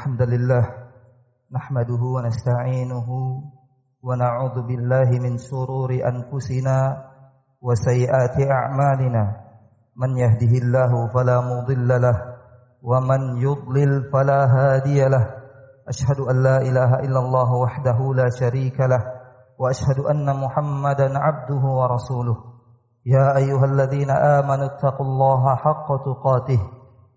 الحمد لله نحمده ونستعينه ونعوذ بالله من شرور انفسنا وسيئات اعمالنا من يهده الله فلا مضل له ومن يضلل فلا هادي له اشهد ان لا اله الا الله وحده لا شريك له واشهد ان محمدا عبده ورسوله يا ايها الذين امنوا اتقوا الله حق تقاته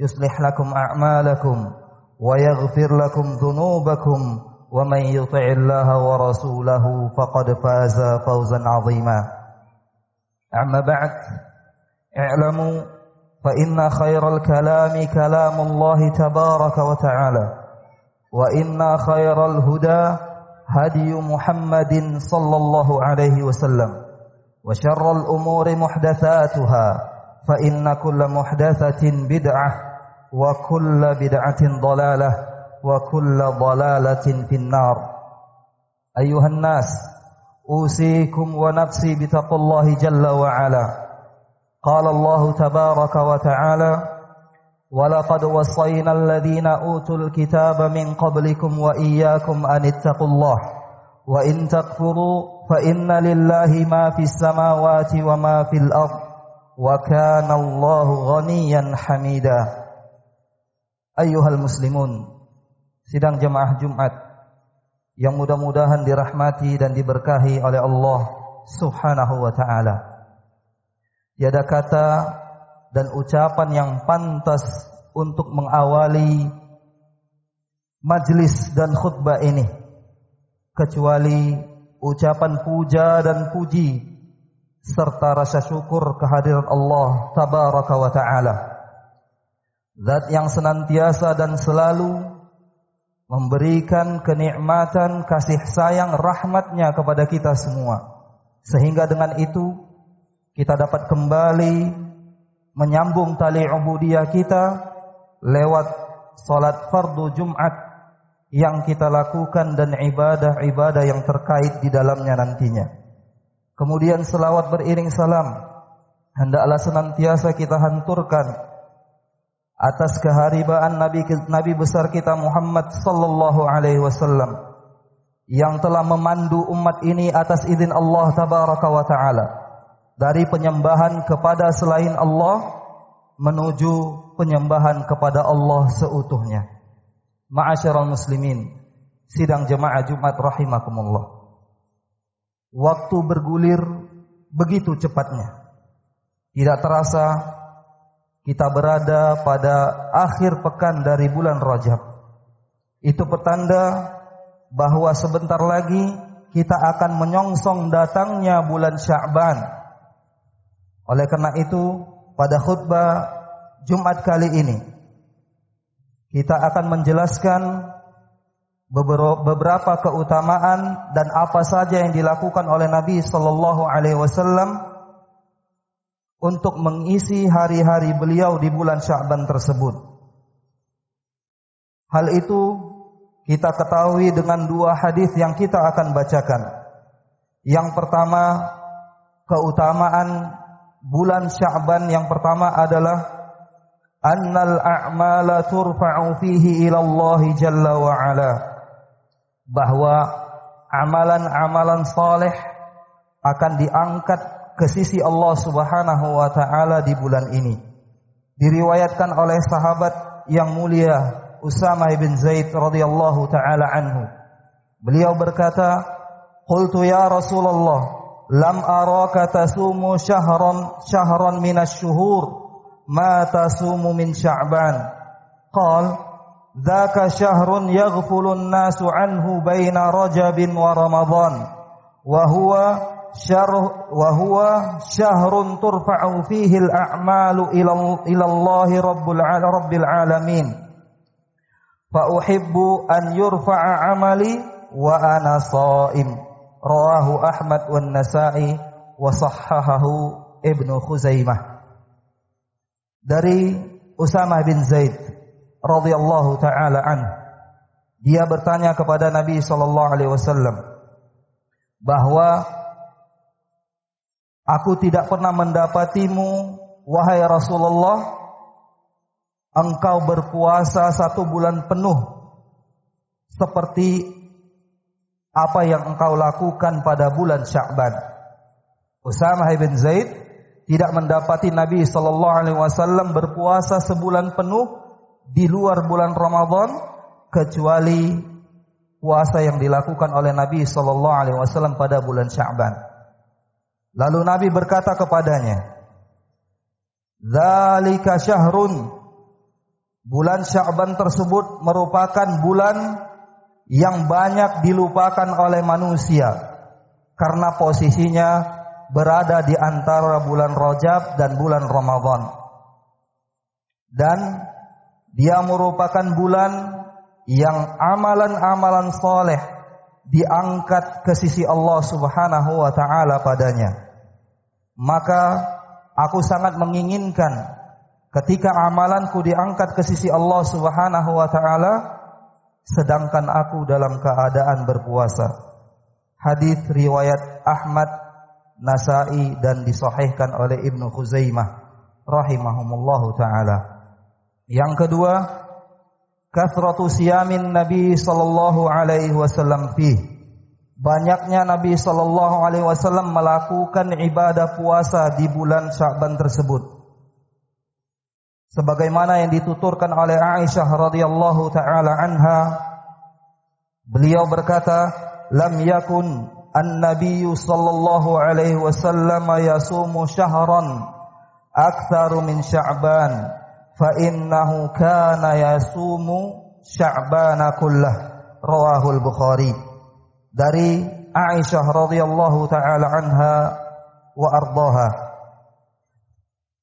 يصلح لكم أعمالكم ويغفر لكم ذنوبكم ومن يطع الله ورسوله فقد فاز فوزا عظيما. أما بعد اعلموا فإن خير الكلام كلام الله تبارك وتعالى وإن خير الهدى هدي محمد صلى الله عليه وسلم وشر الأمور محدثاتها فإن كل محدثة بدعة وكل بدعة ضلالة وكل ضلالة في النار. أيها الناس أوصيكم ونفسي بتقوى الله جل وعلا. قال الله تبارك وتعالى ولقد وصينا الذين أوتوا الكتاب من قبلكم وإياكم أن اتقوا الله وإن تكفروا فإن لله ما في السماوات وما في الأرض وكان الله غنيا حميدا أيها المسلمون sidang jemaah Jumat yang mudah-mudahan dirahmati dan diberkahi oleh Allah Subhanahu wa taala. Tiada kata dan ucapan yang pantas untuk mengawali majlis dan khutbah ini kecuali ucapan puja dan puji serta rasa syukur kehadiran Allah tabaraka wa taala. Zat yang senantiasa dan selalu memberikan kenikmatan kasih sayang rahmatnya kepada kita semua sehingga dengan itu kita dapat kembali menyambung tali ubudiyah kita lewat salat fardu Jumat yang kita lakukan dan ibadah-ibadah yang terkait di dalamnya nantinya kemudian selawat beriring salam hendaklah senantiasa kita hanturkan atas keharibaan Nabi Nabi besar kita Muhammad sallallahu alaihi wasallam yang telah memandu umat ini atas izin Allah tabaraka wa taala dari penyembahan kepada selain Allah menuju penyembahan kepada Allah seutuhnya. Ma'asyiral muslimin, sidang jemaah Jumat rahimakumullah. Waktu bergulir begitu cepatnya. Tidak terasa kita berada pada akhir pekan dari bulan Rajab. Itu petanda bahawa sebentar lagi kita akan menyongsong datangnya bulan Sya'ban. Oleh karena itu, pada khutbah Jumat kali ini kita akan menjelaskan beberapa keutamaan dan apa saja yang dilakukan oleh Nabi sallallahu alaihi wasallam untuk mengisi hari-hari beliau di bulan Sya'ban tersebut. Hal itu kita ketahui dengan dua hadis yang kita akan bacakan. Yang pertama, keutamaan bulan Sya'ban yang pertama adalah annal a'mala turfa'u fihi ila Allah jalla wa ala. Bahwa amalan-amalan saleh akan diangkat ke sisi Allah Subhanahu wa taala di bulan ini. Diriwayatkan oleh sahabat yang mulia Usama bin Zaid radhiyallahu taala anhu. Beliau berkata, "Qultu ya Rasulullah, lam araka tasumu syahran syahran min asy-syuhur ma tasumu min Sya'ban." Qal, "Dzaka syahrun yaghfulun nasu anhu baina Rajabin wa Ramadan." Wa huwa syahr wa huwa syahrun turfa'u fihi al-a'malu ila ila Allah rabbul rabbil alamin fa uhibbu an yurfa'a amali wa ana sha'im rawahu Ahmad wan Nasa'i wa sahhahahu Ibnu Khuzaimah dari Usamah bin Zaid radhiyallahu taala an dia bertanya kepada Nabi sallallahu alaihi wasallam bahwa aku tidak pernah mendapatimu wahai Rasulullah engkau berpuasa satu bulan penuh seperti apa yang engkau lakukan pada bulan Sya'ban. Usamah bin Zaid tidak mendapati Nabi sallallahu alaihi wasallam berpuasa sebulan penuh di luar bulan Ramadan kecuali puasa yang dilakukan oleh Nabi sallallahu alaihi wasallam pada bulan Sya'ban. Lalu Nabi berkata kepadanya, "Dzalika syahrun Bulan Sya'ban tersebut merupakan bulan yang banyak dilupakan oleh manusia karena posisinya berada di antara bulan Rajab dan bulan Ramadan. Dan dia merupakan bulan yang amalan-amalan soleh diangkat ke sisi Allah Subhanahu wa taala padanya. Maka aku sangat menginginkan ketika amalanku diangkat ke sisi Allah Subhanahu wa taala sedangkan aku dalam keadaan berpuasa. Hadis riwayat Ahmad, Nasa'i dan disahihkan oleh Ibnu Khuzaimah rahimahumullahu taala. Yang kedua, kathratu siyamin Nabi sallallahu alaihi wasallam fi. Banyaknya Nabi sallallahu alaihi wasallam melakukan ibadah puasa di bulan Sya'ban tersebut sebagaimana yang dituturkan oleh Aisyah radhiyallahu taala anha beliau berkata lam yakun an-nabiy sallallahu alaihi wasallam yasumu syahran aktsaru min sya'ban fa innahu kana yasumu sya'bana kullah rawahu al-bukhari dari Aisyah radhiyallahu taala anha wa ardhaha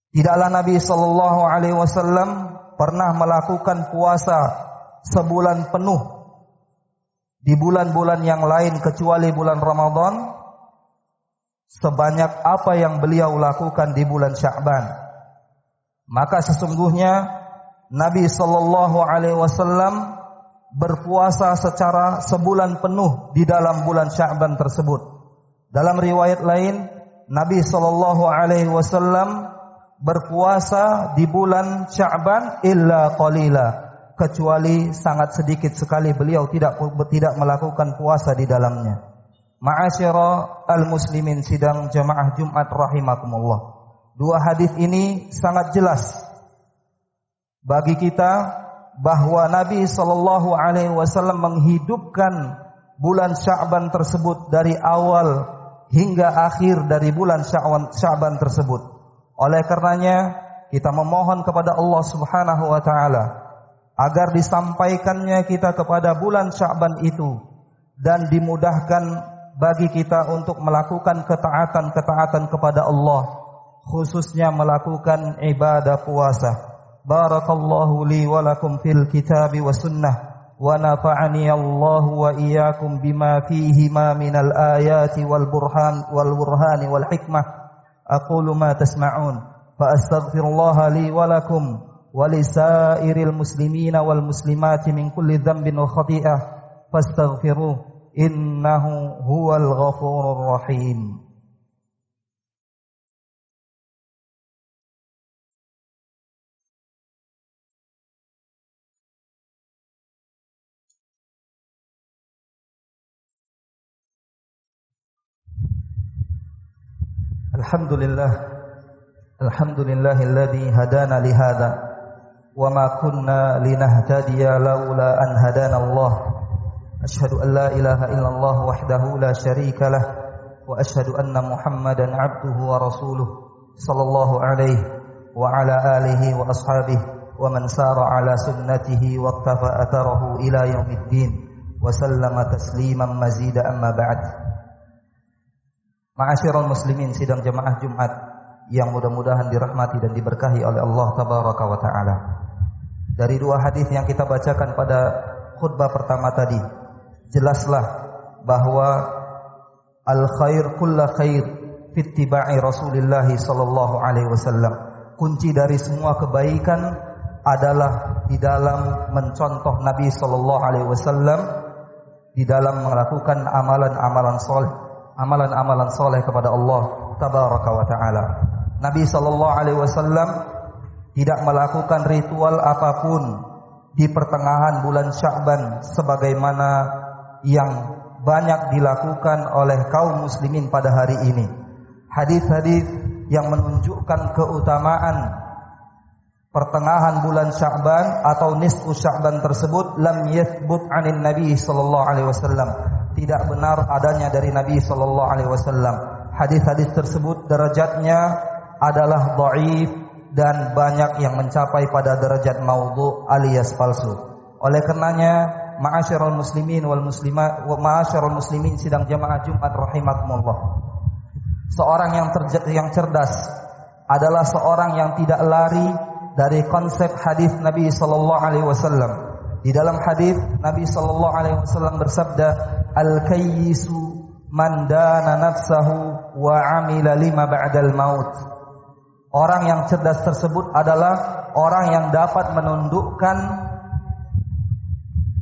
Tidaklah Nabi sallallahu alaihi wasallam pernah melakukan puasa sebulan penuh di bulan-bulan yang lain kecuali bulan Ramadan sebanyak apa yang beliau lakukan di bulan Sya'ban. Maka sesungguhnya Nabi sallallahu alaihi wasallam berpuasa secara sebulan penuh di dalam bulan Sya'ban tersebut. Dalam riwayat lain Nabi sallallahu alaihi wasallam berpuasa di bulan Sya'ban illa qalila kecuali sangat sedikit sekali beliau tidak tidak melakukan puasa di dalamnya. Ma'asyara al-muslimin sidang jamaah Jumat rahimakumullah. Dua hadis ini sangat jelas bagi kita bahwa Nabi sallallahu alaihi wasallam menghidupkan bulan Sya'ban tersebut dari awal hingga akhir dari bulan Sya'ban tersebut. Oleh karenanya kita memohon kepada Allah Subhanahu wa taala agar disampaikannya kita kepada bulan Sya'ban itu dan dimudahkan bagi kita untuk melakukan ketaatan-ketaatan kepada Allah khususnya melakukan ibadah puasa. Barakallahu li wa lakum fil kitab wa sunnah wa nafa'ani Allah wa iyyakum bima fihi ma min al ayati wal burhan wal burhani wal hikmah. Aqulu ma tasma'un fa astaghfirullaha li wa lakum wa li sa'iril muslimin wal muslimat min kulli dhanbin wa khati'ah fastaghfiruh innahu huwal ghafurur rahim. الحمد لله الحمد لله الذي هدانا لهذا وما كنا لنهتدي لولا أن هدانا الله. أشهد أن لا إله إلا الله وحده لا شريك له وأشهد أن محمدا عبده ورسوله صلى الله عليه وعلى آله وأصحابه ومن سار على سنته واقتفى أثره إلى يوم الدين وسلم تسليما مزيدا أما بعد. Ma'asyiral muslimin sidang jemaah Jumat yang mudah-mudahan dirahmati dan diberkahi oleh Allah tabaraka wa taala. dari dua hadis yang kita bacakan pada khutbah pertama tadi jelaslah bahwa al khair kullu khair fi ittiba'i Rasulillah sallallahu alaihi wasallam kunci dari semua kebaikan adalah di dalam mencontoh Nabi sallallahu alaihi wasallam di dalam melakukan amalan-amalan soleh amalan-amalan soleh kepada Allah tabaraka wa taala Nabi sallallahu alaihi wasallam tidak melakukan ritual apapun di pertengahan bulan Sya'ban sebagaimana yang banyak dilakukan oleh kaum muslimin pada hari ini. Hadis-hadis yang menunjukkan keutamaan pertengahan bulan Sya'ban atau nisfu Sya'ban tersebut lam yathbut 'anil Nabi sallallahu alaihi wasallam. Tidak benar adanya dari Nabi sallallahu alaihi wasallam. Hadis-hadis tersebut derajatnya adalah dhaif dan banyak yang mencapai pada derajat maudhu alias palsu. Oleh karenanya, ma'asyiral muslimin wal muslimat wa ma'asyiral muslimin sidang jamaah Jumat rahimakumullah. Seorang yang yang cerdas adalah seorang yang tidak lari dari konsep hadis Nabi sallallahu alaihi wasallam. Di dalam hadis Nabi sallallahu alaihi wasallam bersabda, "Al-kayyisu man dana nafsahu wa 'amila lima ba'dal maut." Orang yang cerdas tersebut adalah orang yang dapat menundukkan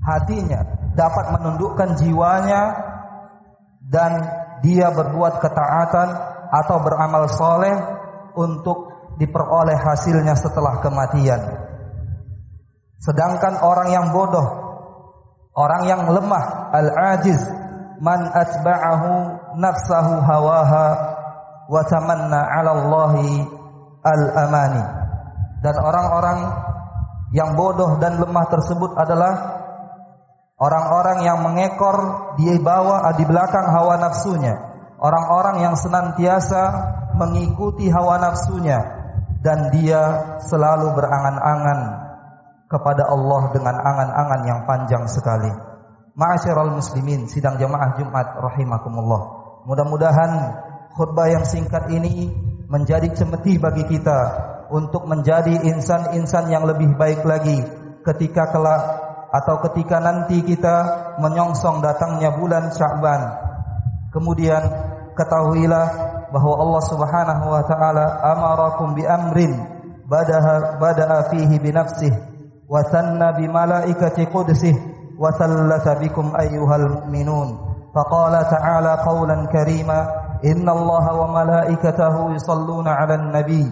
hatinya, dapat menundukkan jiwanya dan dia berbuat ketaatan atau beramal soleh untuk diperoleh hasilnya setelah kematian. Sedangkan orang yang bodoh, orang yang lemah, al-ajiz, man atba'ahu nafsahu hawaha wa tamanna 'ala Allahi al-amani. Dan orang-orang yang bodoh dan lemah tersebut adalah orang-orang yang mengekor di bawah di belakang hawa nafsunya. Orang-orang yang senantiasa mengikuti hawa nafsunya dan dia selalu berangan-angan kepada Allah dengan angan-angan yang panjang sekali ma'asyiral muslimin sidang jamaah Jumat rahimakumullah mudah-mudahan khutbah yang singkat ini menjadi cemeti bagi kita untuk menjadi insan-insan yang lebih baik lagi ketika kelak atau ketika nanti kita menyongsong datangnya bulan Sya'ban. Kemudian ketahuilah bahwa Allah Subhanahu wa taala amarakum bi amrin badaha bada'a fihi bi nafsihi wa sanna bi malaikati qudsih wa sallata bikum ayyuhal mu'minun. Faqala ta'ala qawlan karima إن الله وملائكته يصلون على النبي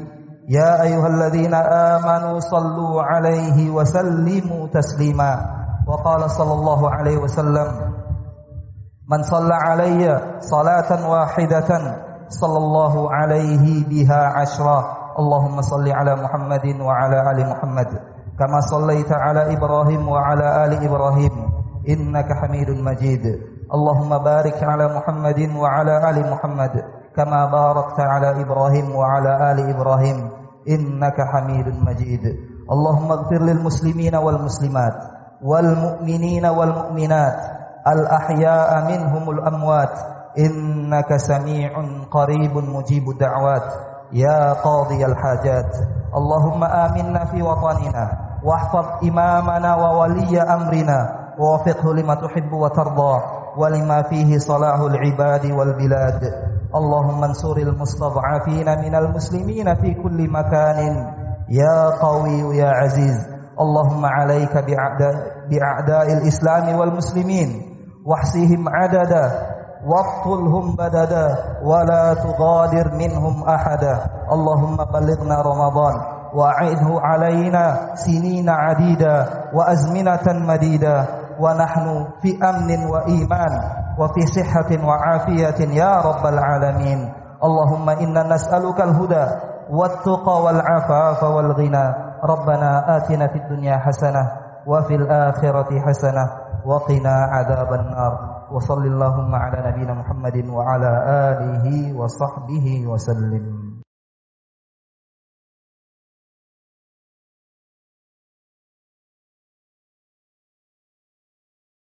يا أيها الذين آمنوا صلوا عليه وسلموا تسليما وقال صلى الله عليه وسلم من صلى علي صلاة واحدة صلى الله عليه بها عشرا اللهم صل على محمد وعلى آل محمد. كما صليت على إبراهيم وعلى آل إبراهيم. إنك حميد مجيد. اللهم بارك على محمد وعلى آل محمد. كما باركت على إبراهيم وعلى آل إبراهيم. إنك حميد مجيد. اللهم اغفر للمسلمين والمسلمات والمؤمنين والمؤمنات. الأحياء منهم الأموات. إنك سميع قريب مجيب الدعوات. يا قاضي الحاجات. اللهم آمنا في وطننا واحفظ إمامنا وولي أمرنا ووفقه لما تحب وترضى ولما فيه صلاح العباد والبلاد. اللهم انصر المستضعفين من المسلمين في كل مكان. يا قوي يا عزيز اللهم عليك بأعداء, الإسلام والمسلمين واحصيهم عددا. واقتلهم بددا ولا تغادر منهم أحدا. اللهم بلغنا رمضان وأعده علينا سنين عديدة وأزمنة مديدة. ونحن في أمن وإيمان وفي صحة وعافية يا رب العالمين. اللهم إنا نسألك الهدى والتقى والعفاف والغنى. ربنا آتنا في الدنيا حسنة وفي الآخرة حسنة وقنا عذاب النار. وصل اللهم على نبينا محمد وعلى آله وصحبه وسلم.